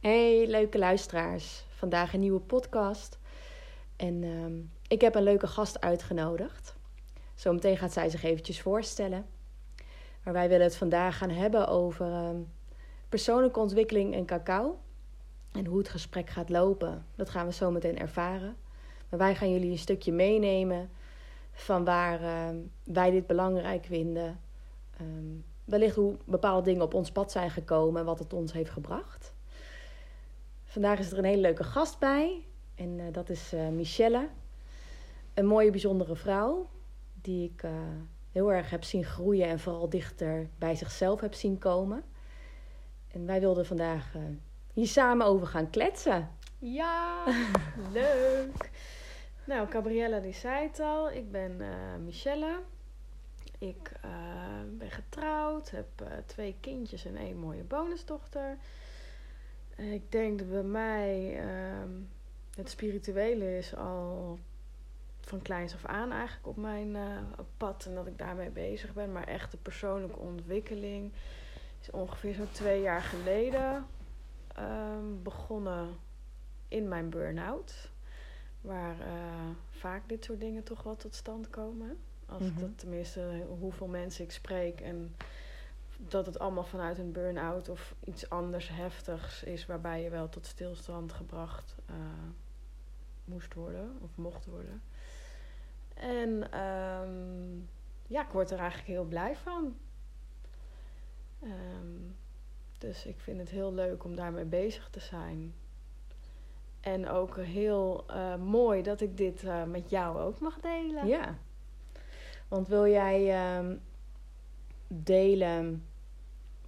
Hey, leuke luisteraars. Vandaag een nieuwe podcast. En ehm, ik heb een leuke gast uitgenodigd. Zometeen gaat zij zich eventjes voorstellen. Maar wij willen het vandaag gaan hebben over ehm, persoonlijke ontwikkeling en cacao. En hoe het gesprek gaat lopen. Dat gaan we zo meteen ervaren. Maar wij gaan jullie een stukje meenemen van waar ehm, wij dit belangrijk vinden. Wellicht hoe bepaalde dingen op ons pad zijn gekomen en wat het ons heeft gebracht. Vandaag is er een hele leuke gast bij. En uh, dat is uh, Michelle. Een mooie, bijzondere vrouw. Die ik uh, heel erg heb zien groeien en vooral dichter bij zichzelf heb zien komen. En wij wilden vandaag hier samen over gaan kletsen. Ja, leuk. Nou, Gabriella die zei het al. Ik ben Michelle. Ik ben getrouwd, heb twee kindjes en één mooie bonusdochter. Ik denk dat bij mij uh, het spirituele is al van kleins af aan eigenlijk op mijn uh, pad en dat ik daarmee bezig ben. Maar echt de persoonlijke ontwikkeling is ongeveer zo'n twee jaar geleden uh, begonnen in mijn burn-out. Waar uh, vaak dit soort dingen toch wel tot stand komen. Als mm -hmm. dat tenminste hoeveel mensen ik spreek en dat het allemaal vanuit een burn-out of iets anders heftigs is, waarbij je wel tot stilstand gebracht uh, moest worden of mocht worden. En um, ja, ik word er eigenlijk heel blij van. Um, dus ik vind het heel leuk om daarmee bezig te zijn. En ook heel uh, mooi dat ik dit uh, met jou ook mag delen. Ja. Want wil jij um, delen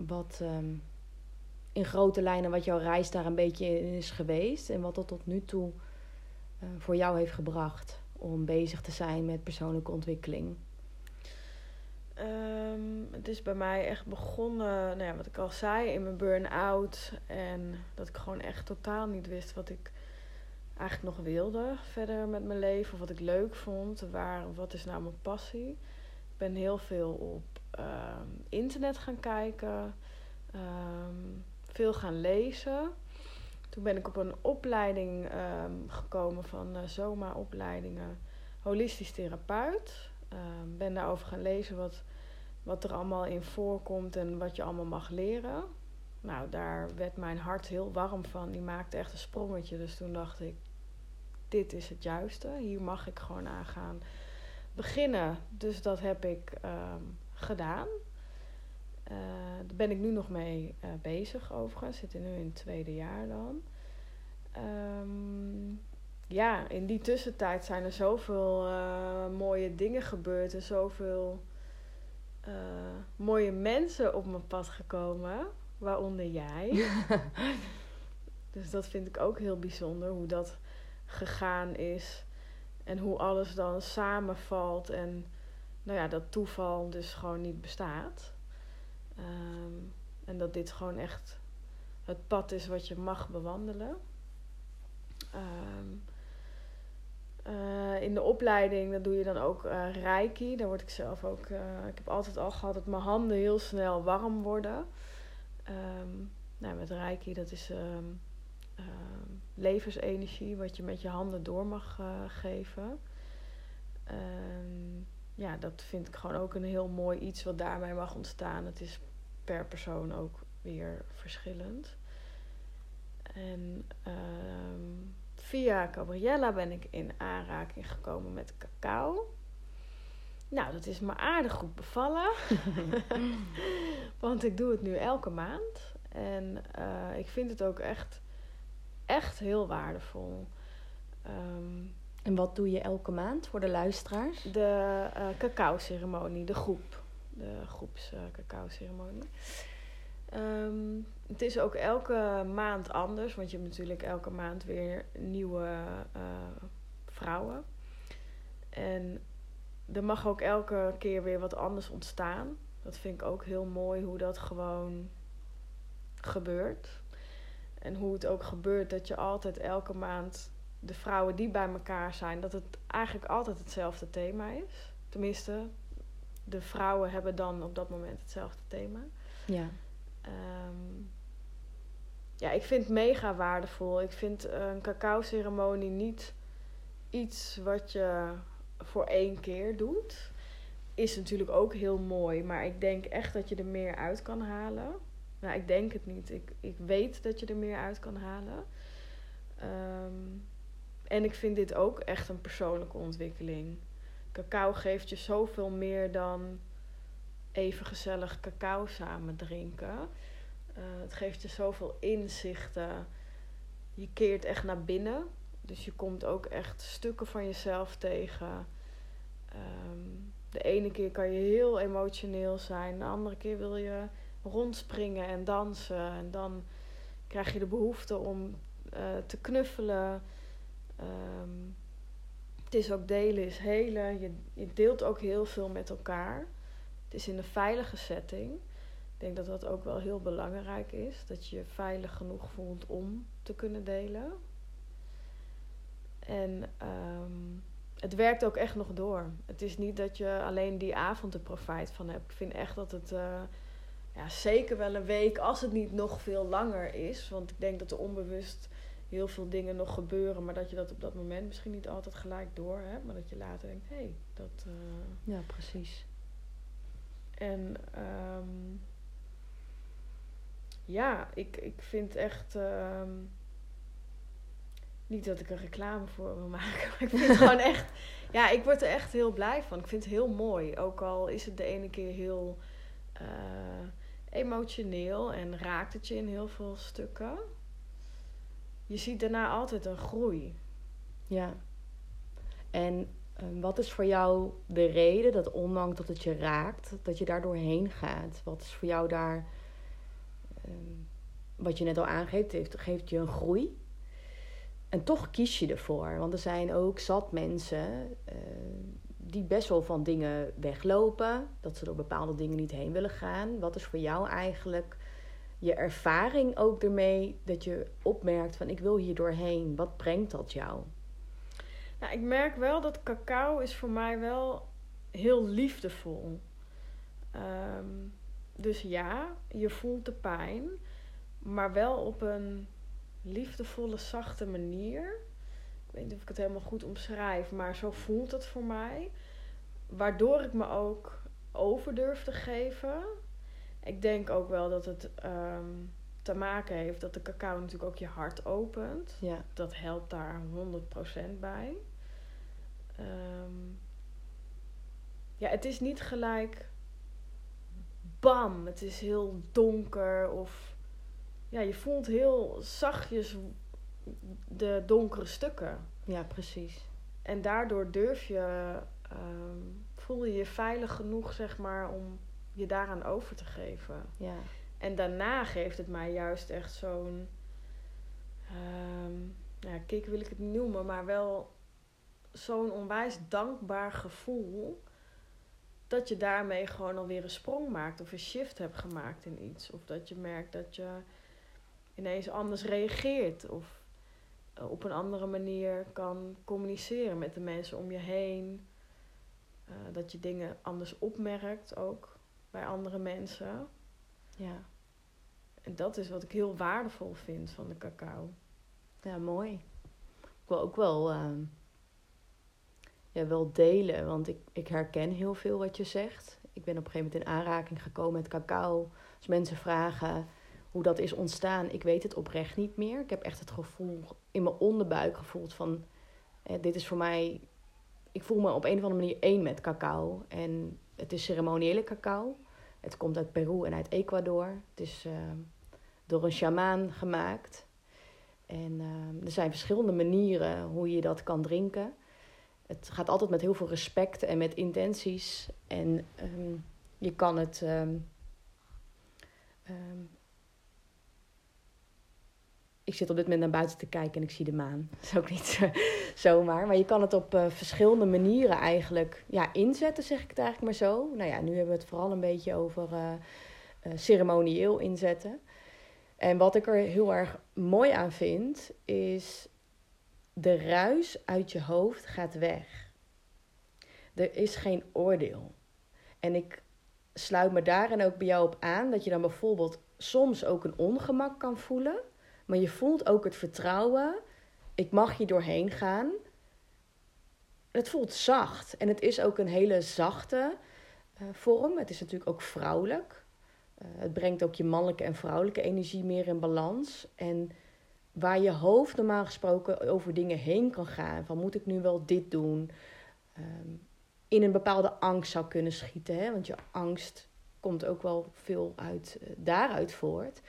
wat um, in grote lijnen wat jouw reis daar een beetje in is geweest en wat dat tot nu toe uh, voor jou heeft gebracht om bezig te zijn met persoonlijke ontwikkeling? Um, het is bij mij echt begonnen, nou ja, wat ik al zei, in mijn burn-out. En dat ik gewoon echt totaal niet wist wat ik eigenlijk nog wilde verder met mijn leven. Of wat ik leuk vond. Waar, wat is nou mijn passie? Ik ben heel veel op um, internet gaan kijken, um, veel gaan lezen. Toen ben ik op een opleiding um, gekomen van uh, Zoma-opleidingen, holistisch therapeut. ben daarover gaan lezen wat, wat er allemaal in voorkomt en wat je allemaal mag leren. Nou, daar werd mijn hart heel warm van. Die maakte echt een sprongetje. Dus toen dacht ik, dit is het juiste. Hier mag ik gewoon aan gaan beginnen. Dus dat heb ik gedaan. Uh, daar ben ik nu nog mee uh, bezig overigens. Zit nu in het tweede jaar dan. Um, ja, in die tussentijd zijn er zoveel uh, mooie dingen gebeurd en zoveel mooie mensen op mijn pad gekomen, waaronder jij. dus dat vind ik ook heel bijzonder hoe dat gegaan is en hoe alles dan samenvalt en nou ja, dat toeval dus gewoon niet bestaat. Um, en dat dit gewoon echt het pad is wat je mag bewandelen. Um, uh, in de opleiding, dat doe je dan ook uh, reiki. Daar word ik zelf ook. Uh, ik heb altijd al gehad dat mijn handen heel snel warm worden. Um, nou, met reiki, dat is levensenergie wat je met je handen door mag geven ja, dat vind ik gewoon ook een heel mooi iets wat daarbij mag ontstaan. Het is per persoon ook weer verschillend. En um, via Gabriella ben ik in aanraking gekomen met cacao. Nou, dat is me aardig goed bevallen. Want ik doe het nu elke maand. En uh, ik vind het ook echt, echt heel waardevol. Um, en wat doe je elke maand voor de luisteraars? De uh, cacao-ceremonie, de groep. De groeps uh, cacao-ceremonie. Um, het is ook elke maand anders, want je hebt natuurlijk elke maand weer nieuwe uh, vrouwen. En er mag ook elke keer weer wat anders ontstaan. Dat vind ik ook heel mooi hoe dat gewoon gebeurt. En hoe het ook gebeurt dat je altijd elke maand de vrouwen die bij elkaar zijn, dat het eigenlijk altijd hetzelfde thema is. Tenminste, de vrouwen hebben dan op dat moment hetzelfde thema. Ja. Um, ja, ik vind het mega waardevol. Ik vind een cacao-ceremonie niet iets wat je voor één keer doet. Is natuurlijk ook heel mooi, maar ik denk echt dat je er meer uit kan halen. Nou, ik denk het niet. Ik, ik weet dat je er meer uit kan halen. Ehm, en ik vind dit ook echt een persoonlijke ontwikkeling. Cacao geeft je zoveel meer dan even gezellig cacao samen drinken. Uh, het geeft je zoveel inzichten. Je keert echt naar binnen. Dus je komt ook echt stukken van jezelf tegen. Ehm, de ene keer kan je heel emotioneel zijn. De andere keer wil je rondspringen en dansen. En dan krijg je de behoefte om uh, te knuffelen. Um, het is ook delen, is helen. Je, je deelt ook heel veel met elkaar. Het is in een veilige setting. Ik denk dat dat ook wel heel belangrijk is. Dat je je veilig genoeg voelt om te kunnen delen. En um, het werkt ook echt nog door. Het is niet dat je alleen die avond er profijt van hebt. Ik vind echt dat het uh, ja, zeker wel een week, als het niet nog veel langer is. Want ik denk dat er onbewust heel veel dingen nog gebeuren, maar dat je dat op dat moment misschien niet altijd gelijk door hebt, maar dat je later denkt, hé, hey, dat. Uh... Ja, precies. En um, ja, ik, ik vind echt. Um, niet dat ik er reclame voor wil maken, maar ik vind het gewoon echt. Ja, ik word er echt heel blij van. Ik vind het heel mooi. Ook al is het de ene keer heel uh, emotioneel en raakt het je in heel veel stukken je ziet daarna altijd een groei. Ja. En um, wat is voor jou de reden dat ondanks dat het je raakt, dat je daar doorheen gaat? Wat is voor jou daar, um, wat je net al aangeeft, geeft je een groei? En toch kies je ervoor. Want er zijn ook zat mensen uh, die best wel van dingen weglopen. Dat ze door bepaalde dingen niet heen willen gaan. Wat is voor jou eigenlijk je ervaring ook ermee dat je opmerkt van ik wil hier doorheen. Wat brengt dat jou? Nou, ik merk wel dat cacao is voor mij wel heel liefdevol. Um, dus ja, je voelt de pijn, maar wel op een liefdevolle, zachte manier. Ik weet niet of ik het helemaal goed omschrijf, maar zo voelt het voor mij. Waardoor ik me ook over durf te geven ik denk ook wel dat het um, te maken heeft dat de cacao natuurlijk ook je hart opent. Ja. Dat helpt daar 100% bij. Um, ja, het is niet gelijk bam, het is heel donker of ja, je voelt heel zachtjes de donkere stukken. Ja, precies. En daardoor durf je, um, voel je je veilig genoeg, zeg maar, om je daaraan over te geven. Ja. En daarna geeft het mij juist echt zo'n. Um, ja, kick wil ik het niet noemen, maar wel zo'n onwijs dankbaar gevoel. Dat je daarmee gewoon alweer een sprong maakt of een shift hebt gemaakt in iets. Of dat je merkt dat je ineens anders reageert. Of eh, op een andere manier kan communiceren met de mensen om je heen. Uh, dat je dingen anders opmerkt ook bij andere mensen. Ja. En dat is wat ik heel waardevol vind van de cacao. Ja, mooi. Ik wil ook wel, uh, ja, wel delen, want ik, ik herken heel veel wat je zegt. Ik ben op een gegeven moment in aanraking gekomen met cacao. Als mensen vragen hoe dat is ontstaan, ik weet het oprecht niet meer. Ik heb echt het gevoel in mijn onderbuik gevoeld van, eh, dit is voor mij, ik voel me op een of andere manier één met cacao. En het is ceremoniële cacao. Het komt uit Peru en uit Ecuador. Het is uh, door een shamaan gemaakt. En uh, er zijn verschillende manieren hoe je dat kan drinken. Het gaat altijd met heel veel respect en met intenties. En um, je kan het ik zit op dit moment naar buiten te kijken en ik zie de maan. Dat is ook niet zomaar. Maar je kan het op uh, verschillende manieren eigenlijk ja, inzetten, zeg ik het eigenlijk maar zo. Nou ja, nu hebben we het vooral een beetje over uh, ceremonieel inzetten. En wat ik er heel erg mooi aan vind, is de ruis uit je hoofd gaat weg. Er is geen oordeel. En ik sluit me daarin ook bij jou op aan dat je dan bijvoorbeeld soms ook een ongemak kan voelen Maar je voelt ook het vertrouwen. Ik mag hier doorheen gaan. Het voelt zacht. En het is ook een hele zachte uh, vorm. Het is natuurlijk ook vrouwelijk. Uh, het brengt ook je mannelijke en vrouwelijke energie meer in balans. En waar je hoofd normaal gesproken over dingen heen kan gaan. Van moet ik nu wel dit doen? Um, in een bepaalde angst zou kunnen schieten. Hè? Want je angst komt ook wel veel uit, uh, daaruit voort.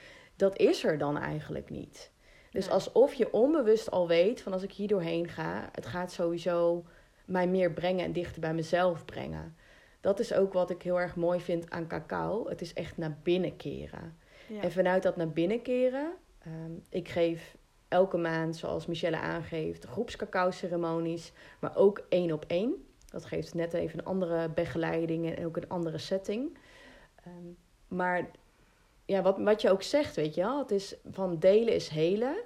Dat is er dan eigenlijk niet. Dus nee. alsof je onbewust al weet van als ik hier doorheen ga, het gaat sowieso mij meer brengen en dichter bij mezelf brengen. Dat is ook wat ik heel erg mooi vind aan cacao. Het is echt naar binnen keren. Ja. En vanuit dat naar binnen keren, um, ik geef elke maand, zoals Michelle aangeeft, groepscacao-ceremonies, maar ook één op één. Dat geeft net even een andere begeleiding en ook een andere setting. Um, maar ja, wat, wat je ook zegt, weet je wel, het is van delen is helen.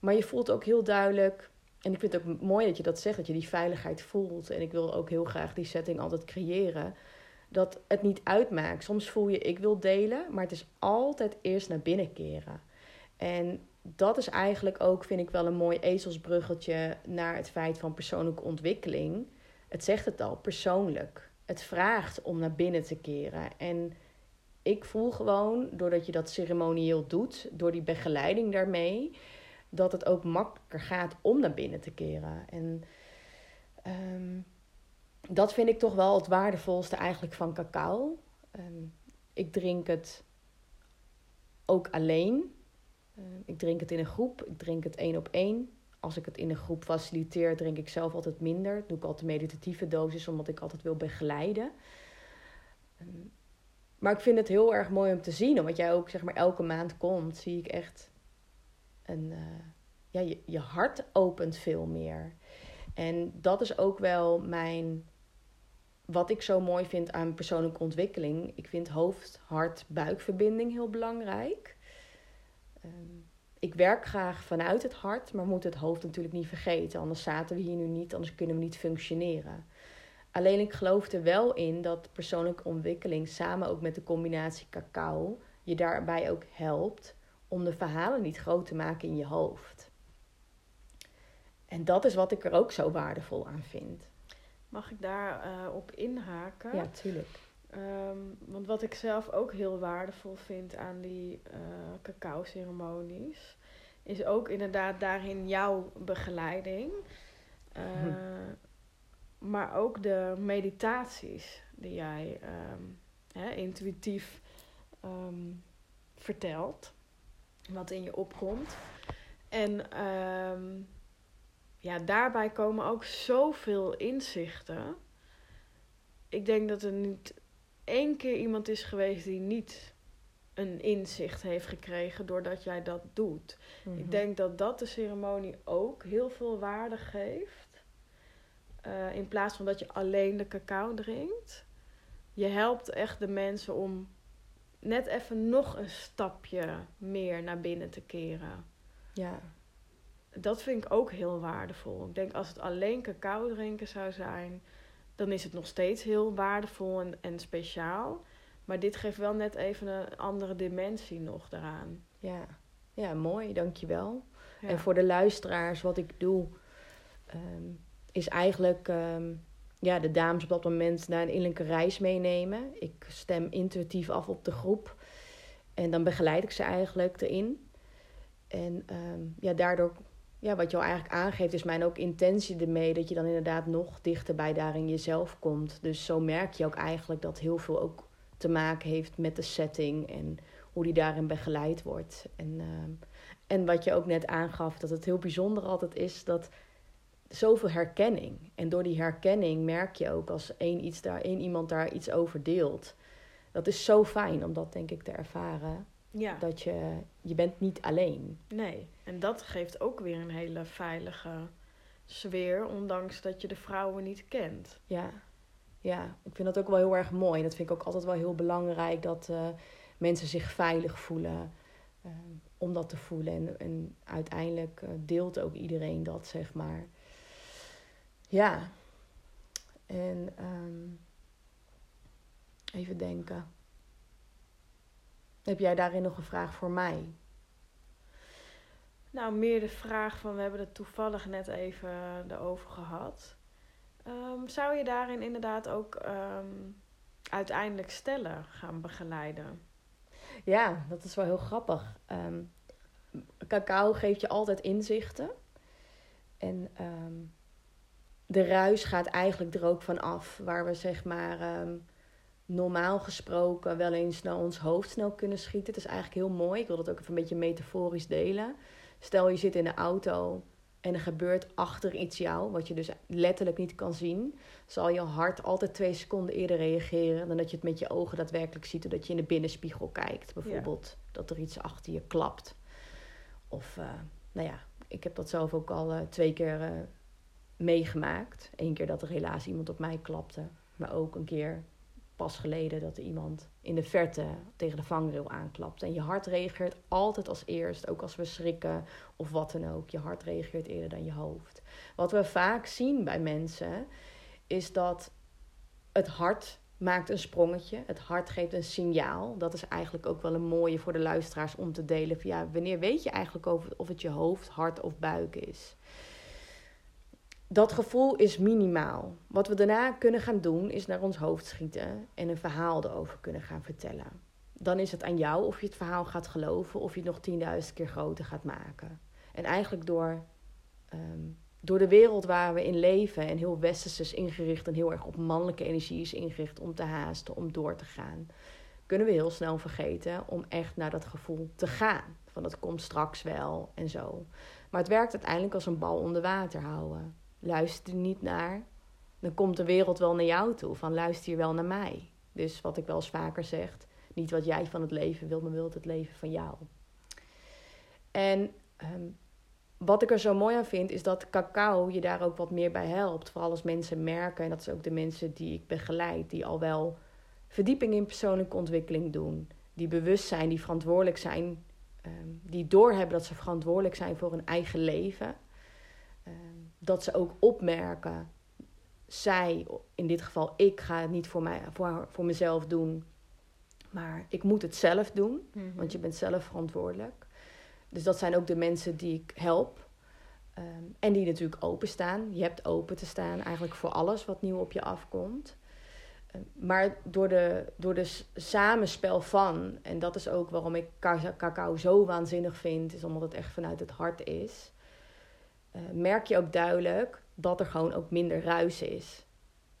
Maar je voelt ook heel duidelijk, en ik vind het ook mooi dat je dat zegt, dat je die veiligheid voelt. En ik wil ook heel graag die setting altijd creëren. Dat het niet uitmaakt. Soms voel je, ik wil delen, maar het is altijd eerst naar binnen keren. En dat is eigenlijk ook, vind ik wel een mooi ezelsbruggetje naar het feit van persoonlijke ontwikkeling. Het zegt het al, persoonlijk. Het vraagt om naar binnen te keren. En ik voel gewoon, doordat je dat ceremonieel doet, door die begeleiding daarmee, dat het ook makkelijker gaat om naar binnen te keren. En um, dat vind ik toch wel het waardevolste eigenlijk van cacao. Um, ik drink het ook alleen. Uh, ik drink het in een groep, ik drink het één op één. Als ik het in een groep faciliteer, drink ik zelf altijd minder. Doe ik altijd meditatieve dosis, omdat ik altijd wil begeleiden. Maar ik vind het heel erg mooi om te zien. Omdat jij ook zeg maar elke maand komt, zie ik echt een. Uh, ja, je, je hart opent veel meer. En dat is ook wel mijn. Wat ik zo mooi vind aan persoonlijke ontwikkeling. Ik vind hoofd-hart-buikverbinding heel belangrijk. Um, ik werk graag vanuit het hart, maar moet het hoofd natuurlijk niet vergeten. Anders zaten we hier nu niet, anders kunnen we niet functioneren. Alleen ik geloof er wel in dat persoonlijke ontwikkeling samen ook met de combinatie cacao je daarbij ook helpt om de verhalen niet groot te maken in je hoofd. En dat is wat ik er ook zo waardevol aan vind. Mag ik daar uh, op inhaken? Ja, tuurlijk. Um, want wat ik zelf ook heel waardevol vind aan die uh, cacao-ceremonies, is ook inderdaad daarin jouw begeleiding. Uh, hm maar ook de meditaties die jij um, hè, intuïtief um, vertelt, wat in je opkomt. En um, ja, daarbij komen ook zoveel inzichten. Ik denk dat er niet één keer iemand is geweest die niet een inzicht heeft gekregen doordat jij dat doet. Ik mhm. denk dat dat de ceremonie ook heel veel waarde geeft uh, in plaats van dat je alleen de cacao drinkt. Je helpt echt de mensen om net even nog een stapje meer naar binnen te keren. Ja. Dat vind ik ook heel waardevol. Ik denk als het alleen cacao drinken zou zijn, dan is het nog steeds heel waardevol en, en speciaal. Maar dit geeft wel net even een andere dimensie nog eraan. Ja, ja mooi, dankjewel. Ja. En voor de luisteraars, wat ik doe. Um, is eigenlijk um, ja, de dames op dat moment naar een innerlijke reis meenemen. Ik stem intuïtief af op de groep. En dan begeleid ik ze eigenlijk erin. En um, ja, daardoor, ja, wat je al eigenlijk aangeeft, is mijn ook intentie ermee dat je dan inderdaad nog dichter bij daarin jezelf komt. Dus zo merk je ook eigenlijk dat heel veel ook te maken heeft met de setting en hoe die daarin begeleid wordt. En, um, en wat je ook net aangaf, dat het heel bijzonder altijd is dat zoveel herkenning. En door die herkenning merk je ook als één, iets daar, één iemand daar iets over deelt. Dat is zo fijn om dat denk ik te ervaren. Ja. Dat je, je bent niet alleen. Nee, en dat geeft ook weer een hele veilige sfeer, ondanks dat je de vrouwen niet kent. Ja, ja. ik vind dat ook wel heel erg mooi. Dat vind ik ook altijd wel heel belangrijk, dat uh, mensen zich veilig voelen. Uh, om dat te voelen. En, en uiteindelijk uh, deelt ook iedereen dat, zeg maar. Ja. En um, even denken. Heb jij daarin nog een vraag voor mij? Nou, meer de vraag van, we hebben het toevallig net even erover gehad. Ehm, zou je daarin inderdaad ook ehm, uiteindelijk stellen gaan begeleiden? Ja, dat is wel heel grappig. Ehm, cacao geeft je altijd inzichten. En de ruis gaat eigenlijk er ook van af. Waar we zeg maar normaal gesproken wel eens naar ons hoofd snel kunnen schieten. Het is eigenlijk heel mooi. Ik wil dat ook even een beetje metaforisch delen. Stel je zit in de auto en er gebeurt achter iets jou, wat je dus letterlijk niet kan zien, zal je hart altijd twee seconden eerder reageren dan dat je het met je ogen daadwerkelijk ziet, doordat je in de binnenspiegel kijkt. Bijvoorbeeld dat er iets achter je klapt. Of, uh, nou ja, ik heb dat zelf ook al uh, twee keer uh, meegemaakt. Eén keer dat er helaas iemand op mij klapte, maar ook een keer pas geleden dat er iemand in de verte tegen de vangrail aanklapt. En je hart reageert altijd als eerst, ook als we schrikken of wat dan ook. Je hart reageert eerder dan je hoofd. Wat we vaak zien bij mensen is dat het hart maakt een sprongetje. Het hart geeft een signaal. Dat is eigenlijk ook wel een mooie voor de luisteraars om te delen. Van ja, wanneer weet je eigenlijk of het je hoofd, hart of buik is? Dat gevoel is minimaal. Wat we daarna kunnen gaan doen, is naar ons hoofd schieten en een verhaal erover kunnen gaan vertellen. Dan is het aan jou of je het verhaal gaat geloven of je het nog tienduizend keer groter gaat maken. En eigenlijk door, ehm, door de wereld waar we in leven en heel westers is ingericht en heel erg op mannelijke energie is ingericht om te haasten, om door te gaan, kunnen we heel snel vergeten om echt naar dat gevoel te gaan. Van dat komt straks wel en zo. Maar het werkt uiteindelijk als een bal onder water houden luister er niet naar, dan komt de wereld wel naar jou toe. Van luister je wel naar mij. Dus wat ik wel eens vaker zeg, niet wat jij van het leven wilt, maar wilt het leven van jou. En ehm, wat ik er zo mooi aan vind, is dat cacao je daar ook wat meer bij helpt. Vooral als mensen merken, en dat zijn ook de mensen die ik begeleid, die al wel verdieping in persoonlijke ontwikkeling doen. Die bewust zijn, die verantwoordelijk zijn, um, die doorhebben dat ze verantwoordelijk zijn voor hun eigen leven. Dat ze ook opmerken, zij, in dit geval ik, ga het niet voor, mij, voor, voor mezelf doen, maar ik moet het zelf doen, mhm. want je bent zelf verantwoordelijk. Dus dat zijn ook de mensen die ik help. Ehm, en die natuurlijk openstaan. Je hebt open te staan eigenlijk voor alles wat nieuw op je afkomt. Ehm, maar door de, door de samenspel van, en dat is ook waarom ik cacao zo waanzinnig vind, is omdat het echt vanuit het hart is. Eh, merk je ook duidelijk dat er gewoon ook minder ruis is.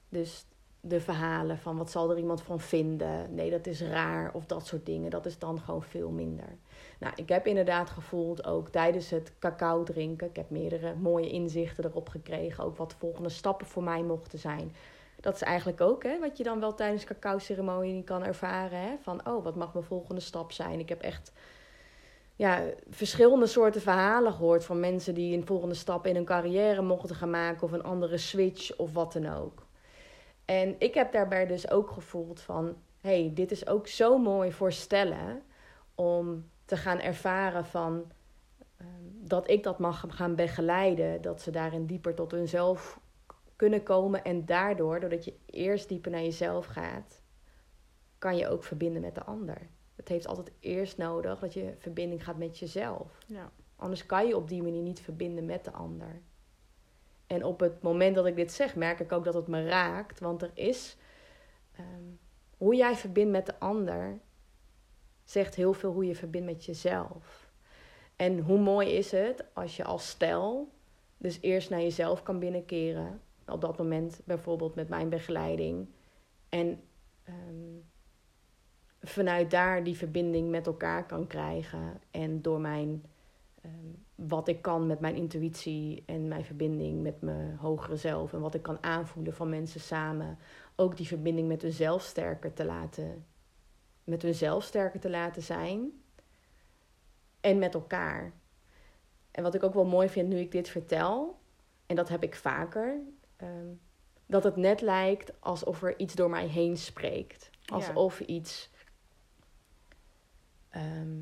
Dus de verhalen van wat zal er iemand van vinden, nee dat is raar of dat soort dingen, dat is dan gewoon veel minder. Nou, ik heb inderdaad gevoeld ook tijdens het cacao drinken, ik heb meerdere mooie inzichten erop gekregen, ook wat de volgende stappen voor mij mochten zijn. Dat is eigenlijk ook hè, wat je dan wel tijdens de cacao-ceremonie kan ervaren. Hè? Van, oh, wat mag mijn volgende stap zijn? Ik heb echt ja, verschillende soorten verhalen gehoord van mensen die een volgende stap in hun carrière mochten gaan maken of een andere switch of wat dan ook. En ik heb daarbij dus ook gevoeld van, hey, dit is ook zo mooi voor stellen om te gaan ervaren van ehm, dat ik dat mag gaan begeleiden, dat ze daarin dieper tot hunzelf kunnen komen en daardoor, doordat je eerst dieper naar jezelf gaat, kan je ook verbinden met de ander het heeft altijd eerst nodig dat je verbinding gaat met jezelf. Ja. Anders kan je op die manier niet verbinden met de ander. En op het moment dat ik dit zeg, merk ik ook dat het me raakt. Want er is. Ehm, hoe jij verbindt met de ander, zegt heel veel hoe je verbindt met jezelf. En hoe mooi is het als je als stel dus eerst naar jezelf kan binnenkeren. Op dat moment bijvoorbeeld met mijn begeleiding. En um, vanuit daar die verbinding met elkaar kan krijgen. En door mijn, ehm, wat ik kan met mijn intuïtie en mijn verbinding met mijn hogere zelf. En wat ik kan aanvoelen van mensen samen. Ook die verbinding met hunzelf sterker te laten. Met hunzelf sterker te laten zijn. En met elkaar. En wat ik ook wel mooi vind nu ik dit vertel. En dat heb ik vaker. Ehm, dat het net lijkt alsof er iets door mij heen spreekt. Alsof iets Ehm,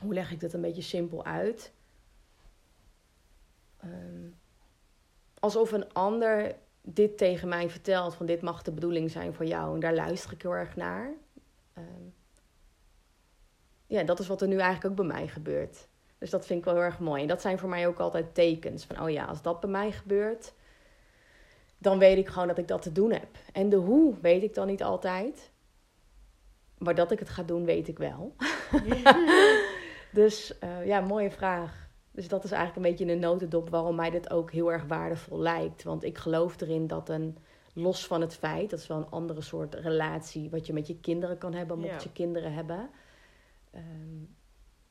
hoe leg ik dat een beetje simpel uit? Ehm, alsof een ander dit tegen mij vertelt: van dit mag de bedoeling zijn voor jou. En daar luister ik heel erg naar. Ehm, ja, dat is wat er nu eigenlijk ook bij mij gebeurt. Dus dat vind ik wel heel erg mooi. En dat zijn voor mij ook altijd tekens van, oh ja, als dat bij mij gebeurt, dan weet ik gewoon dat ik dat te doen heb. En de hoe weet ik dan niet altijd. Maar dat ik het ga doen, weet ik wel. dus uh, ja, mooie vraag. Dus dat is eigenlijk een beetje een notendop waarom mij dit ook heel erg waardevol lijkt. Want ik geloof erin dat een, los van het feit, dat is wel een andere soort relatie wat je met je kinderen kan hebben, mocht je kinderen hebben. Um,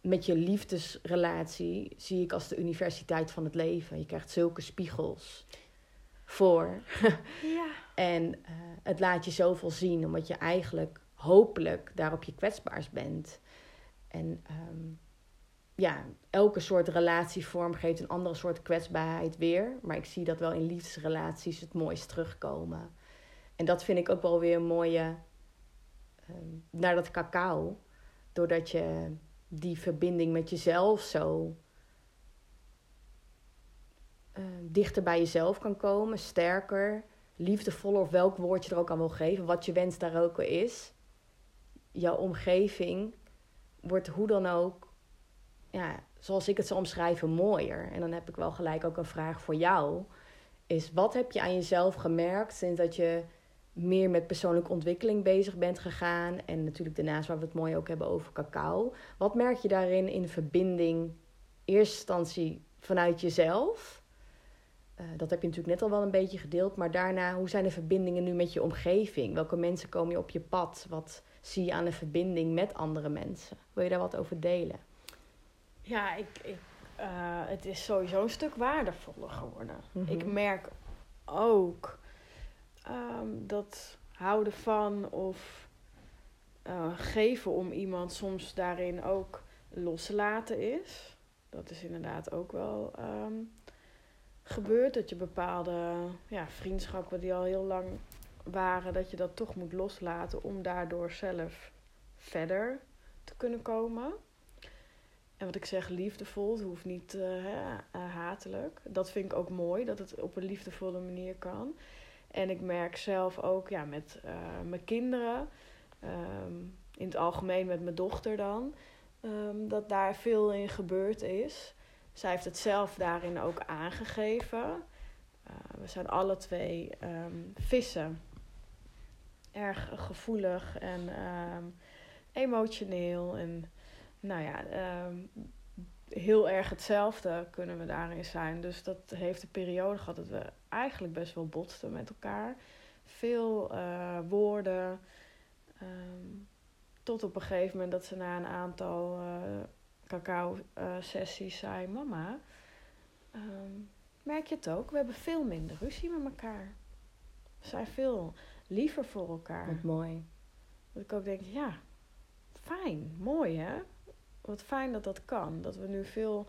met je liefdesrelatie zie ik als de universiteit van het leven. Je krijgt zulke spiegels voor. ja. en uh, het laat je zoveel zien, omdat je eigenlijk hopelijk daarop je kwetsbaars bent. En um, ja, elke soort relatievorm geeft een andere soort kwetsbaarheid weer. Maar ik zie dat wel in liefdesrelaties het mooist terugkomen. En dat vind ik ook wel weer een mooie. Um, naar dat cacao. Doordat je die verbinding met jezelf zo uh, dichter bij jezelf kan komen, sterker, liefdevoller of welk woord je er ook aan wil geven, wat je wens daar ook is. Jouw omgeving wordt hoe dan ook, ja, zoals ik het zou omschrijven, mooier. En dan heb ik wel gelijk ook een vraag voor jou. Is wat heb je aan jezelf gemerkt sinds dat je meer met persoonlijke ontwikkeling bezig bent gegaan. En natuurlijk daarnaast waar we het mooi ook hebben over cacao. Wat merk je daarin in verbinding, eerste instantie vanuit jezelf? Uh, dat heb je natuurlijk net al wel een beetje gedeeld. Maar daarna, hoe zijn de verbindingen nu met je omgeving? Welke mensen komen je op je pad? Wat zie je aan de verbinding met andere mensen? Wil je daar wat over delen? Ja, ik, ik uh, het is sowieso een stuk waardevoller geworden. Mm -hmm. Ik merk ook um, dat houden van of uh, geven om iemand soms daarin ook loslaten is. Dat is inderdaad ook wel um, gebeurd. Dat je bepaalde ja, vriendschappen die al heel lang waren, dat je dat toch moet loslaten om daardoor zelf verder te kunnen komen. En wat ik zeg, liefdevol, het hoeft niet uh, hatelijk. Dat vind ik ook mooi, dat het op een liefdevolle manier kan. En ik merk zelf ook ja, met uh, mijn kinderen, um, in het algemeen met mijn dochter dan, um, dat daar veel in gebeurd is. Zij heeft het zelf daarin ook aangegeven. Uh, we zijn alle twee um, vissen. Erg gevoelig en emotioneel. En nou ja, heel erg hetzelfde kunnen we daarin zijn. Dus dat heeft een periode gehad dat we eigenlijk best wel botsten met elkaar. Veel uh, woorden. Um, tot op een gegeven moment dat ze na een aantal uh, cacao-sessies zei: Mama, merk je het ook? We hebben veel minder ruzie met elkaar. We zijn veel liever voor elkaar. Wat mooi. Dat ik ook denk: ja, fijn, mooi hè? Wat fijn dat dat kan. Dat we nu veel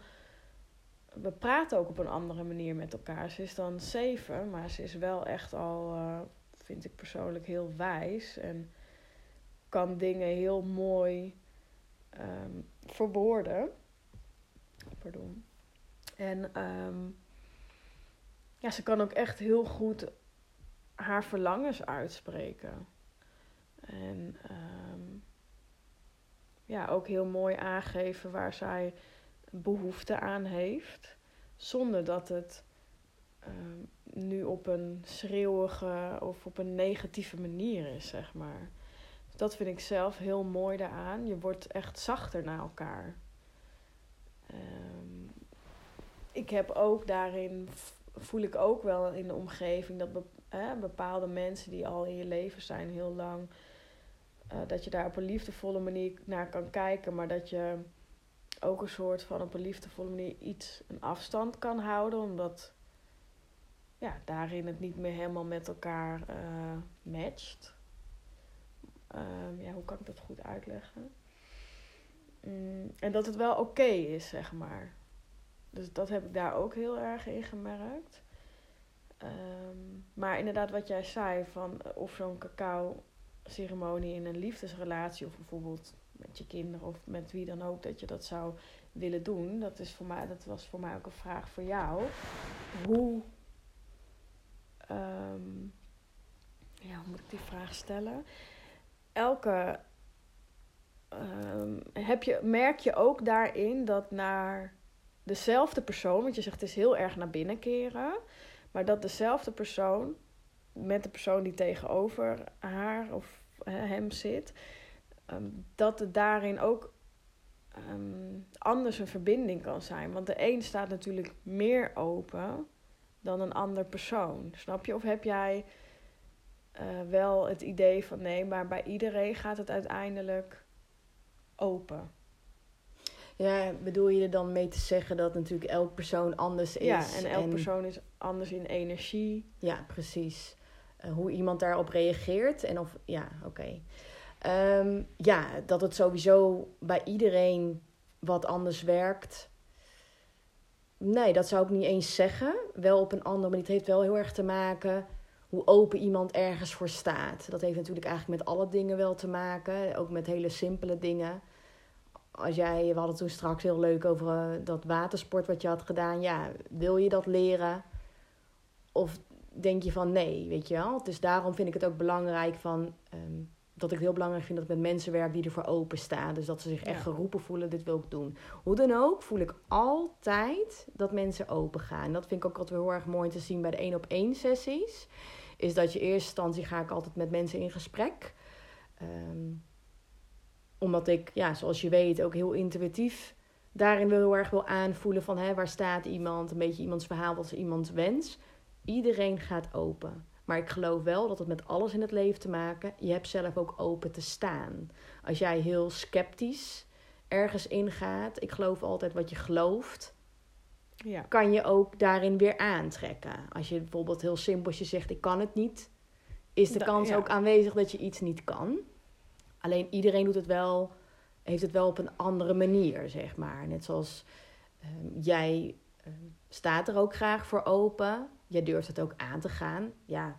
we praten ook op een andere manier met elkaar. Ze is dan zeven, maar ze is wel echt al, uh, vind ik persoonlijk, heel wijs. En kan dingen heel mooi um, verwoorden. Pardon. En um, ja, ze kan ook echt heel goed haar verlangens uitspreken. En um, ja, ook heel mooi aangeven waar zij behoefte aan heeft, zonder dat het uh, nu op een schreeuwige of op een negatieve manier is, zeg maar. Dat vind ik zelf heel mooi daaraan. Je wordt echt zachter naar elkaar. Um, ik heb ook daarin, voel ik ook wel in de omgeving dat bepaalde mensen die al in je leven zijn heel lang, uh, dat je daar op een liefdevolle manier naar kan kijken, maar dat je ook een soort van op een liefdevolle manier iets een afstand kan houden, omdat ja, daarin het niet meer helemaal met elkaar uh, matcht. Um, ja, hoe kan ik dat goed uitleggen? Mm, en dat het wel oké is, zeg maar. Dus dat heb ik daar ook heel erg in gemerkt. Um, maar inderdaad, wat jij zei, van of zo'n cacao-ceremonie in een liefdesrelatie, of bijvoorbeeld met je kinderen of met wie dan ook dat je dat zou willen doen. Dat, is voor mij, dat was voor mij ook een vraag voor jou. Hoe, um, ja, hoe moet ik die vraag stellen? Elke ehm, heb je, merk je ook daarin dat naar dezelfde persoon, want je zegt het is heel erg naar binnen keren, maar dat dezelfde persoon met de persoon die tegenover haar of hem zit, ehm, dat het daarin ook ehm, anders een verbinding kan zijn. Want de een staat natuurlijk meer open dan een ander persoon. Snap je? Of heb jij uh, wel het idee van nee, maar bij iedereen gaat het uiteindelijk open? Ja, bedoel je er dan mee te zeggen dat natuurlijk elk persoon anders is? Ja, en elk persoon is anders in energie. Ja, precies. Uh, hoe iemand daarop reageert en of, ja, oké. Okay. Um, ehm, ja, dat het sowieso bij iedereen wat anders werkt. Nee, dat zou ik niet eens zeggen. Wel op een andere manier. Het heeft wel heel erg te maken hoe open iemand ergens voor staat. Dat heeft natuurlijk eigenlijk met alle dingen wel te maken. Ook met hele simpele dingen. Als jij, we hadden toen straks heel leuk over uh, dat watersport wat je had gedaan. Ja, wil je dat leren? Of denk je van nee, weet je wel? Dus daarom vind ik het ook belangrijk van... Um, dat ik het heel belangrijk vind dat ik met mensen werk die ervoor openstaan. Dus dat ze zich echt geroepen voelen, dit wil ik doen. Hoe dan ook voel ik altijd dat mensen open gaan. Dat vind ik ook altijd heel erg mooi te zien bij de één op één sessies. Is dat je in eerste instantie ga ik altijd met mensen in gesprek. Um, omdat ik, ja, zoals je weet, ook heel intuïtief daarin wil heel erg wil aanvoelen van hè, waar staat iemand, een beetje iemands verhaal, wat ze iemand wens. Iedereen gaat open. Maar ik geloof wel dat het met alles in het leven te maken. Je hebt zelf ook open te staan. Als jij heel sceptisch ergens ingaat, ik geloof altijd wat je gelooft, ja. kan je ook daarin weer aantrekken. Als je bijvoorbeeld heel simpel je zegt ik kan het niet, is de kans ook aanwezig dat je iets niet kan. Alleen iedereen doet het wel, heeft het wel op een andere manier, zeg maar. Net zoals ehm, jij ehm, staat er ook graag voor open jij durft het ook aan te gaan. Ja,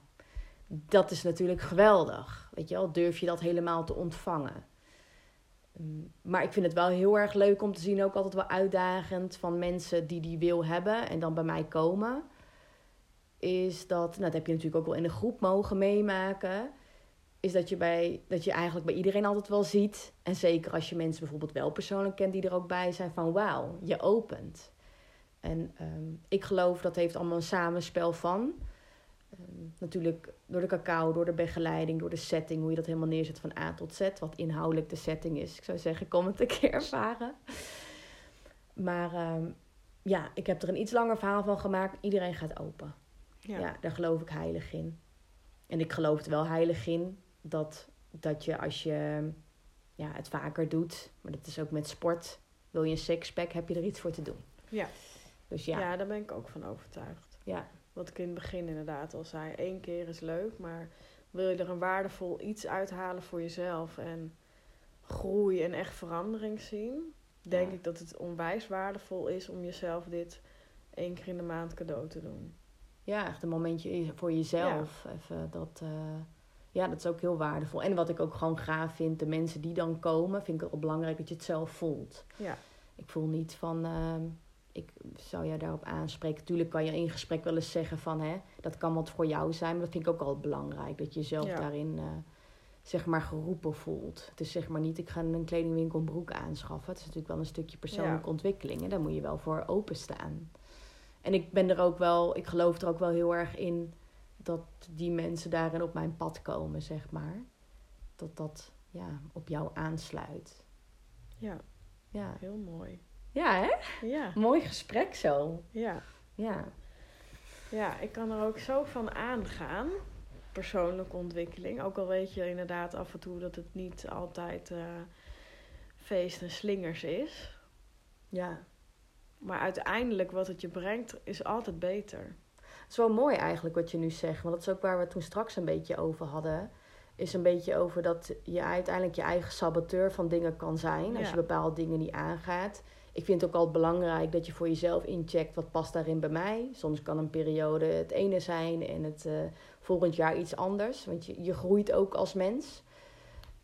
dat is natuurlijk geweldig. Weet je wel, durf je dat helemaal te ontvangen. Mm, maar ik vind het wel heel erg leuk om te zien, ook altijd wel uitdagend van mensen die die wil hebben en dan bij mij komen. Is dat, nou, dat heb je natuurlijk ook wel in een groep mogen meemaken. Is dat je, bij, dat je eigenlijk bij iedereen altijd wel ziet. En zeker als je mensen bijvoorbeeld wel persoonlijk kent die er ook bij zijn, van wauw, je opent. En ehm, ik geloof dat heeft allemaal een samenspel van. Um, natuurlijk door de cacao, door de begeleiding, door de setting, hoe je dat helemaal neerzet van A tot Z, wat inhoudelijk de setting is. Ik zou zeggen, kom het een keer ervaren. Maar um, ja, ik heb er een iets langer verhaal van gemaakt. Iedereen gaat open. Ja. ja, daar geloof ik heilig in. En ik geloof er wel heilig in dat, dat je als je ja, het vaker doet, maar dat is ook met sport, wil je een sixpack, heb je er iets voor te doen. Ja. Dus ja. Ja, daar ben ik ook van overtuigd. Ja. Wat ik in het begin inderdaad al zei. één keer is leuk, maar wil je er een waardevol iets uithalen voor jezelf en groei en echt verandering zien, denk ik dat het onwijs waardevol is om jezelf dit één keer in de maand cadeau te doen. Ja, echt een momentje voor jezelf. Even dat, uh, ja, dat is ook heel waardevol. En wat ik ook gewoon gaaf vind, de mensen die dan komen, vind ik het belangrijk dat je het zelf voelt. Ja. Ik voel niet van, uh, ik zou jou daarop aanspreken. Tuurlijk kan je in gesprek wel eens zeggen van hè, dat kan wat voor jou zijn. Maar dat vind ik ook al belangrijk. Dat je jezelf daarin uh, zeg maar geroepen voelt. Het is zeg maar niet ik ga een kledingwinkel een broek aanschaffen. Het is natuurlijk wel een stukje persoonlijke ontwikkeling. En daar moet je wel voor openstaan. En ik ben er ook wel, ik geloof er ook wel heel erg in dat die mensen daarin op mijn pad komen, zeg maar. Dat dat ja, op jou aansluit. Ja, ja. heel mooi. Ja, hè? Ja. Mooi gesprek zo. Ja. Ja. Ja, ik kan er ook zo van aangaan. Persoonlijke ontwikkeling. Ook al weet je inderdaad af en toe dat het niet altijd uh, feest en slingers is. Ja. Maar uiteindelijk wat het je brengt is altijd beter. Het is wel mooi eigenlijk wat je nu zegt. Want dat is ook waar we het toen straks een beetje over hadden. Is een beetje over dat je uiteindelijk je eigen saboteur van dingen kan zijn. Als je bepaalde dingen niet aangaat ik vind het ook altijd belangrijk dat je voor jezelf incheckt wat past daarin bij mij. Soms kan een periode het ene zijn en het uh, volgend jaar iets anders. Want je, je groeit ook als mens.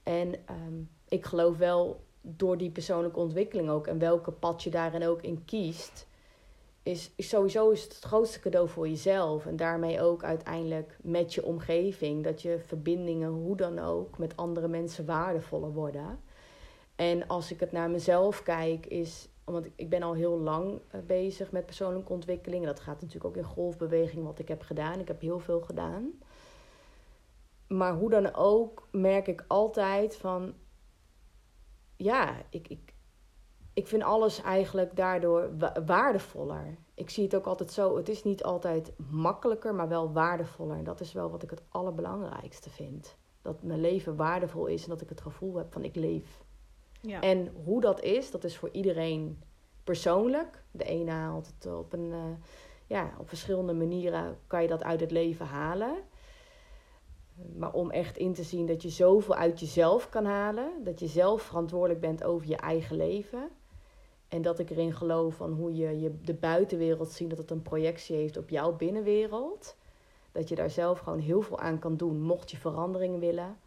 En um, ik geloof wel door die persoonlijke ontwikkeling ook en welke pad je daarin ook in kiest, is, sowieso is het, grootste cadeau voor jezelf. En daarmee ook uiteindelijk met je omgeving. Dat je verbindingen, hoe dan ook, met andere mensen waardevoller worden. En als ik het naar mezelf kijk, is. Want ik ben al heel lang eh, bezig met persoonlijke ontwikkeling. Dat gaat natuurlijk ook in golfbeweging wat ik heb gedaan. Ik heb heel veel gedaan. Maar hoe dan ook merk ik altijd van. Ja, ik, ik, ik vind alles eigenlijk daardoor waardevoller. Ik zie het ook altijd zo. Het is niet altijd makkelijker, maar wel waardevoller. En dat is wel wat ik het allerbelangrijkste vind. Dat mijn leven waardevol is en dat ik het gevoel heb van ik leef. Ja. En hoe dat is, dat is voor iedereen persoonlijk. De ene haalt het op een, uh, ja, op verschillende manieren kan je dat uit het leven halen. Maar om echt in te zien dat je zoveel uit jezelf kan halen, dat je zelf verantwoordelijk bent over je eigen leven. En dat ik erin geloof van hoe je, je de buitenwereld ziet, dat het een projectie heeft op jouw binnenwereld. Dat je daar zelf gewoon heel veel aan kan doen, mocht je verandering willen.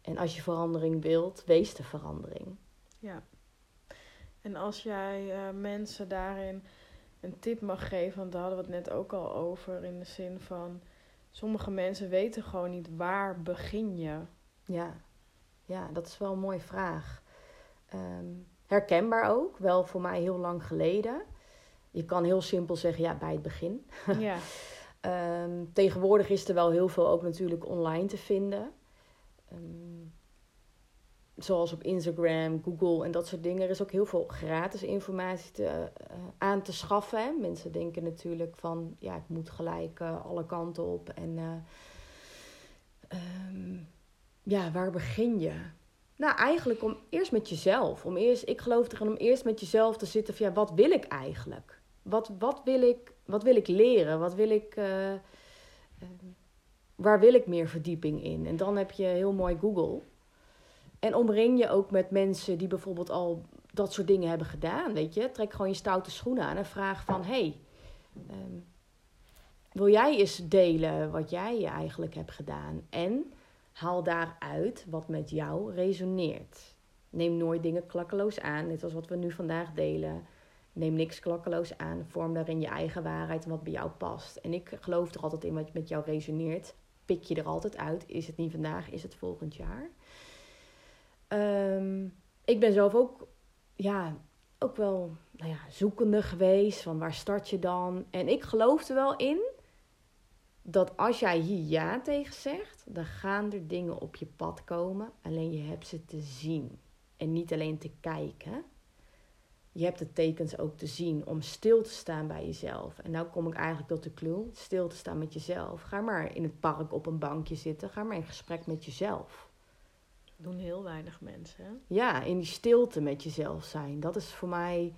En als je verandering wilt, wees de verandering. Ja. En als jij uh, mensen daarin een tip mag geven, want daar hadden we het net ook al over, in de zin van sommige mensen weten gewoon niet waar begin je. Ja, ja dat is wel een mooie vraag. Um, herkenbaar ook, wel voor mij heel lang geleden. Je kan heel simpel zeggen, ja, bij het begin. Ja. Ehm, tegenwoordig is er wel heel veel ook natuurlijk online te vinden. Um, zoals op Instagram, Google en dat soort dingen. Er is ook heel veel gratis informatie te, uh, aan te schaffen. Hè. Mensen denken natuurlijk van, ja, ik moet gelijk uh, alle kanten op. En uh, um, ja, waar begin je? Nou, eigenlijk om eerst met jezelf. Om eerst, ik geloof erin om eerst met jezelf te zitten van ja, wat wil ik eigenlijk? Wat, wat, wil, ik, wat wil ik leren? Wat wil ik, uh, uh, waar wil ik meer verdieping in? En dan heb je heel mooi Google. En omring je ook met mensen die bijvoorbeeld al dat soort dingen hebben gedaan. Weet je, trek gewoon je stoute schoenen aan en vraag van hey, um, wil jij eens delen wat jij eigenlijk hebt gedaan? En Haal daaruit wat met jou resoneert. Neem nooit dingen klakkeloos aan, net als wat we nu vandaag delen. Neem niks klakkeloos aan. Vorm daarin je eigen waarheid en wat bij jou past. En ik geloof er altijd in wat met jou resoneert. Pik je er altijd uit. Is het niet vandaag, is het volgend jaar. Um, ik ben zelf ook, ja, ook wel nou ja, zoekende geweest. Van waar start je dan? En ik geloof er wel in dat als jij hier ja tegen zegt, dan gaan er dingen op je pad komen. Alleen je hebt ze te zien en niet alleen te kijken. Je hebt de tekens ook te zien om stil te staan bij jezelf. En nou kom ik eigenlijk tot de clue: stil te staan met jezelf. Ga maar in het park op een bankje zitten. Ga maar in gesprek met jezelf. Dat doen heel weinig mensen. Ja, in die stilte met jezelf zijn. Dat is voor mij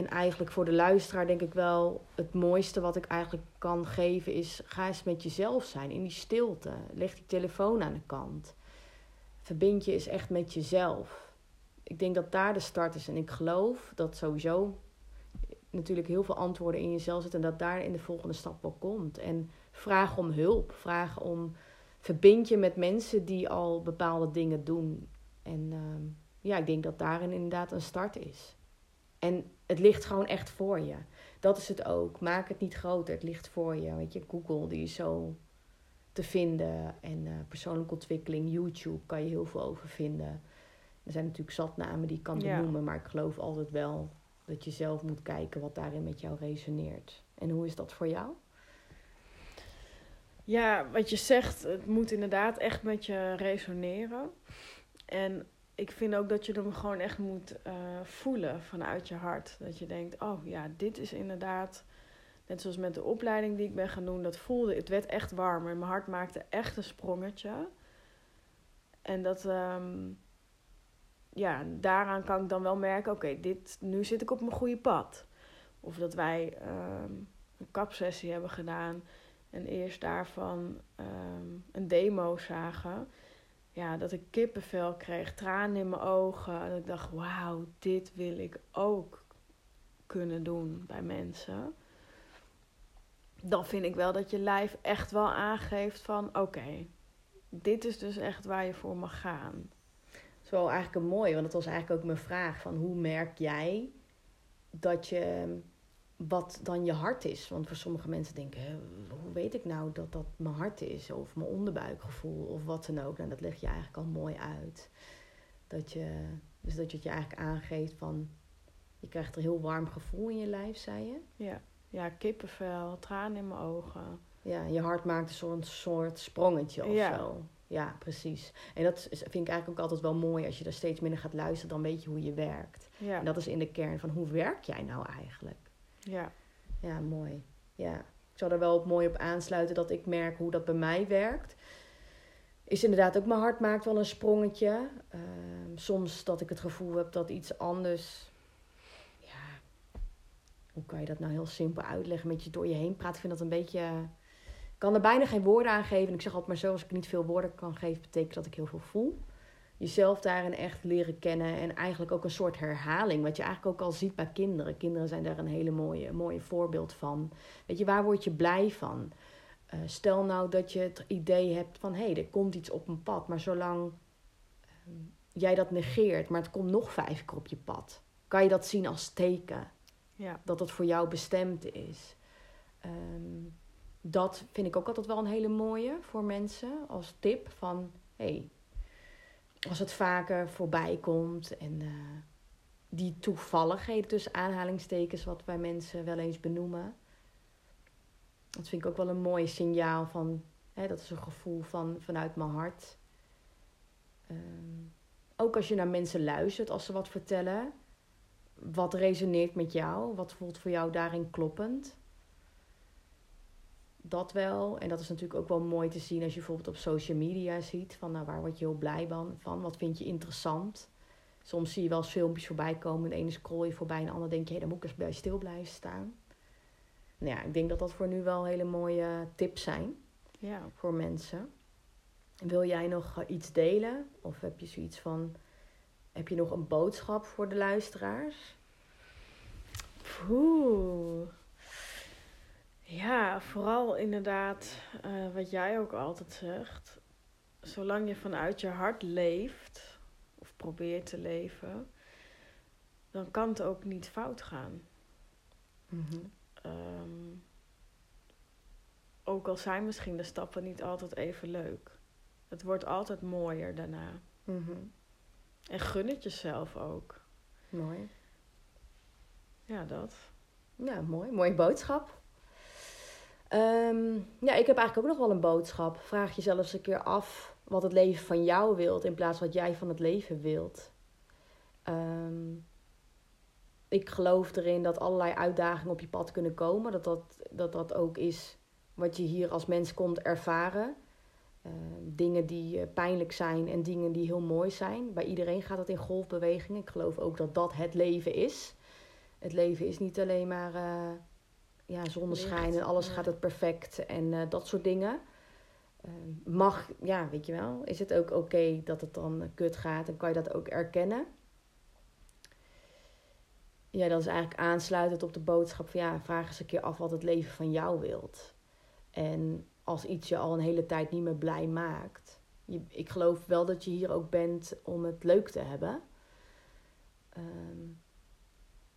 en eigenlijk voor de luisteraar denk ik wel het mooiste wat ik eigenlijk kan geven is ga eens met jezelf zijn in die stilte. Leg die telefoon aan de kant. Verbind je eens echt met jezelf. Ik denk dat daar de start is en ik geloof dat sowieso natuurlijk heel veel antwoorden in jezelf zitten en dat daar in de volgende stap wel komt. En vraag om hulp, vraag om verbind je met mensen die al bepaalde dingen doen. En uh, ja, ik denk dat daarin inderdaad een start is. En het ligt gewoon echt voor je. Dat is het ook. Maak het niet groter. Het ligt voor je. Weet je, Google die is zo te vinden. En uh, persoonlijke ontwikkeling, YouTube kan je heel veel over vinden. Er zijn natuurlijk zatnamen die ik kan benoemen. Maar ik geloof altijd wel dat je zelf moet kijken wat daarin met jou resoneert. En hoe is dat voor jou? Ja, wat je zegt, het moet inderdaad echt met je resoneren. En ik vind ook dat je hem gewoon echt moet uh, voelen vanuit je hart. Dat je denkt, oh ja, dit is inderdaad... Net zoals met de opleiding die ik ben gaan doen, dat voelde... Het werd echt warmer. Mijn hart maakte echt een sprongetje. En dat... Um, ja, daaraan kan ik dan wel merken... Oké, dit nu zit ik op mijn goede pad. Of dat wij um, een kapsessie hebben gedaan... En eerst daarvan um, een demo zagen ja, dat ik kippenvel kreeg, tranen in mijn ogen. En ik dacht, wauw, dit wil ik ook kunnen doen bij mensen. Dan vind ik wel dat je lijf echt wel aangeeft van, oké, dit is dus echt waar je voor mag gaan. Dat is wel eigenlijk een mooie, want dat was eigenlijk ook mijn vraag van hoe merk jij dat je wat dan je hart is. Want voor sommige mensen denken, hoe weet ik nou dat dat mijn hart is? Of mijn onderbuikgevoel of wat dan ook. En nou, dat leg je eigenlijk al mooi uit. Dat je Dus dat je het je eigenlijk aangeeft van... Je krijgt een heel warm gevoel in je lijf, zei je. Ja. ja, kippenvel, tranen in mijn ogen. Ja, je hart maakt een soort, soort sprongetje of Ja. zo. Ja, precies. En dat is- vind ik eigenlijk ook altijd wel mooi. Als je er steeds minder gaat luisteren, dan weet je hoe je werkt. Ja, En dat is in de kern van hoe werk jij nou eigenlijk? Ja. Ja, mooi. Ja. Ik zou er wel op mooi op aansluiten dat ik merk hoe dat bij mij werkt. Is inderdaad ook mijn hart maakt wel een sprongetje. Ehm, soms dat ik het gevoel heb dat iets anders. Ja, hoe kan je dat nou heel simpel uitleggen? Met je door je heen praat. Ik vind dat een beetje. Ik kan er bijna geen woorden aan geven. En ik zeg altijd maar zo: als ik niet veel woorden kan geven, betekent dat ik heel veel voel. Jezelf daarin echt leren kennen. En eigenlijk ook een soort herhaling. Wat je eigenlijk ook al ziet bij kinderen. Kinderen zijn daar een hele mooie, mooie voorbeeld van. Weet je, waar word je blij van? Eh, stel nou dat je het idee hebt van hé, hey, er komt iets op een pad. Maar zolang ehm, jij dat negeert, maar het komt nog vijf keer op je pad. Kan je dat zien als teken ja. dat het voor jou bestemd is? Ehm, dat vind ik ook altijd wel een hele mooie voor mensen als tip van hé, hey, als het vaker voorbij komt en eh, die toevalligheden tussen aanhalingstekens, wat wij mensen wel eens benoemen. Dat vind ik ook wel een mooi signaal van, hè, dat is een gevoel van, vanuit mijn hart. Ehm, ook als je naar mensen luistert, als ze wat vertellen, wat resoneert met jou? Wat voelt voor jou daarin kloppend? Dat wel. En dat is natuurlijk ook wel mooi te zien als je bijvoorbeeld op social media ziet. Van nou, waar word je heel blij van? van? Wat vind je interessant? Soms zie je wel eens filmpjes voorbij komen. De ene scroll je voorbij en de ander denk je... hé, dan moet ik eens bij stil blijven staan. Nou ja, ik denk dat dat voor nu wel hele mooie tips zijn ja. voor mensen. Wil jij nog eh, iets delen? Of heb je zoiets van... Heb je nog een boodschap voor de luisteraars? Poeh. Ja, vooral inderdaad eh, wat jij ook altijd zegt. Zolang je vanuit je hart leeft, of probeert te leven, dan kan het ook niet fout gaan. Ehm, ook al zijn misschien de stappen niet altijd even leuk. Het wordt altijd mooier daarna. Mhm. En gun het jezelf ook. Mooi. Ja, dat. Ja, mooi. Mooie boodschap. Ehm, ja, ik heb eigenlijk ook nog wel een boodschap. Vraag jezelf eens een keer af wat het leven van jou wilt in plaats van wat jij van het leven wilt. Ehm, ik geloof erin dat allerlei uitdagingen op je pad kunnen komen. Dat dat, dat, dat ook is wat je hier als mens komt ervaren. Ehm, dingen die eh, pijnlijk zijn en dingen die heel mooi zijn. Bij iedereen gaat dat in golfbewegingen. Ik geloof ook dat dat het leven is. Het leven is niet alleen maar eh, ja, zonneschijn en alles gaat het perfect en eh, dat soort dingen. Eh, mag, ja, weet je wel, is het ook oké dat het dan eh, kut gaat en kan je dat ook erkennen? Ja, dat is eigenlijk aansluitend op de boodschap van ja, vraag eens een keer af wat het leven van jou wilt. En als iets je al een hele tijd niet meer blij maakt. Je, ik geloof wel dat je hier ook bent om het leuk te hebben. Ehm,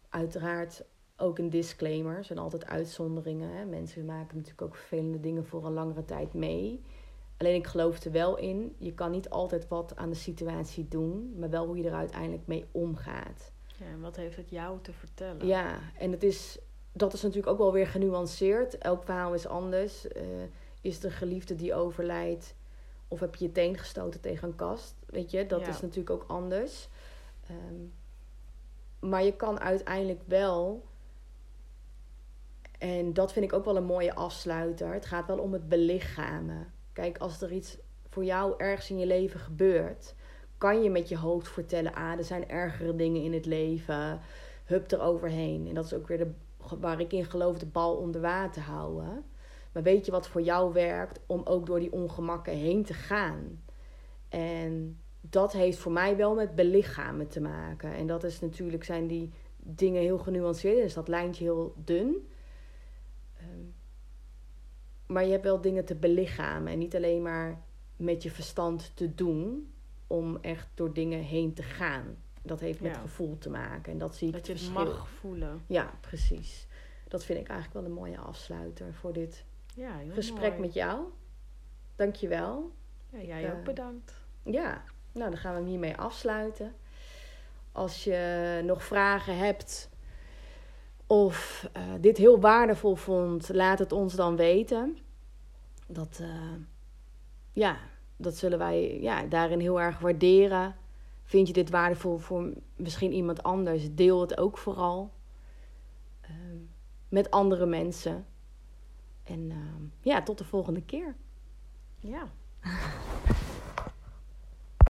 uiteraard ook een disclaimer. Er zijn altijd uitzonderingen. Hè? Mensen maken natuurlijk ook vervelende dingen voor een langere tijd mee. Alleen ik geloof er wel in. Je kan niet altijd wat aan de situatie doen. Maar wel hoe je er uiteindelijk mee omgaat. Ja, en wat heeft het jou te vertellen? Ja, en het is, dat is natuurlijk ook wel weer genuanceerd. Elk verhaal is anders. Eh, is de geliefde die overlijdt? Of heb je je teen gestoten tegen een kast? Weet je, dat Ja. is natuurlijk ook anders. Ehm, maar je kan uiteindelijk wel... En dat vind ik ook wel een mooie afsluiter. Het gaat wel om het belichamen. Kijk, als er iets voor jou ergens in je leven gebeurt... kan je met je hoofd vertellen... ah, er zijn ergere dingen in het leven... hup eroverheen. En dat is ook weer de, waar ik in geloof de bal onder water houden. Maar weet je wat voor jou werkt om ook door die ongemakken heen te gaan? En dat heeft voor mij wel met belichamen te maken. En dat is natuurlijk, zijn die dingen heel genuanceerd. Is dat lijntje heel dun. Maar je hebt wel dingen te belichamen. En niet alleen maar met je verstand te doen. Om echt door dingen heen te gaan. Dat heeft met Ja. gevoel te maken. En dat zie ik Dat je het verschil. mag voelen. Ja, precies. Dat vind ik eigenlijk wel een mooie afsluiter voor dit Ja, gesprek mooi. met jou. Dankjewel. Ja, jij Ik, ook eh, bedankt. Ja, nou dan gaan we hem hiermee afsluiten. Als je nog vragen hebt of uh, dit heel waardevol vond, laat het ons dan weten. Dat, uh, ja, dat zullen wij ja, daarin heel erg waarderen. Vind je dit waardevol voor misschien iemand anders? Deel het ook vooral uh, met andere mensen. En ja, tot de volgende keer. Ja.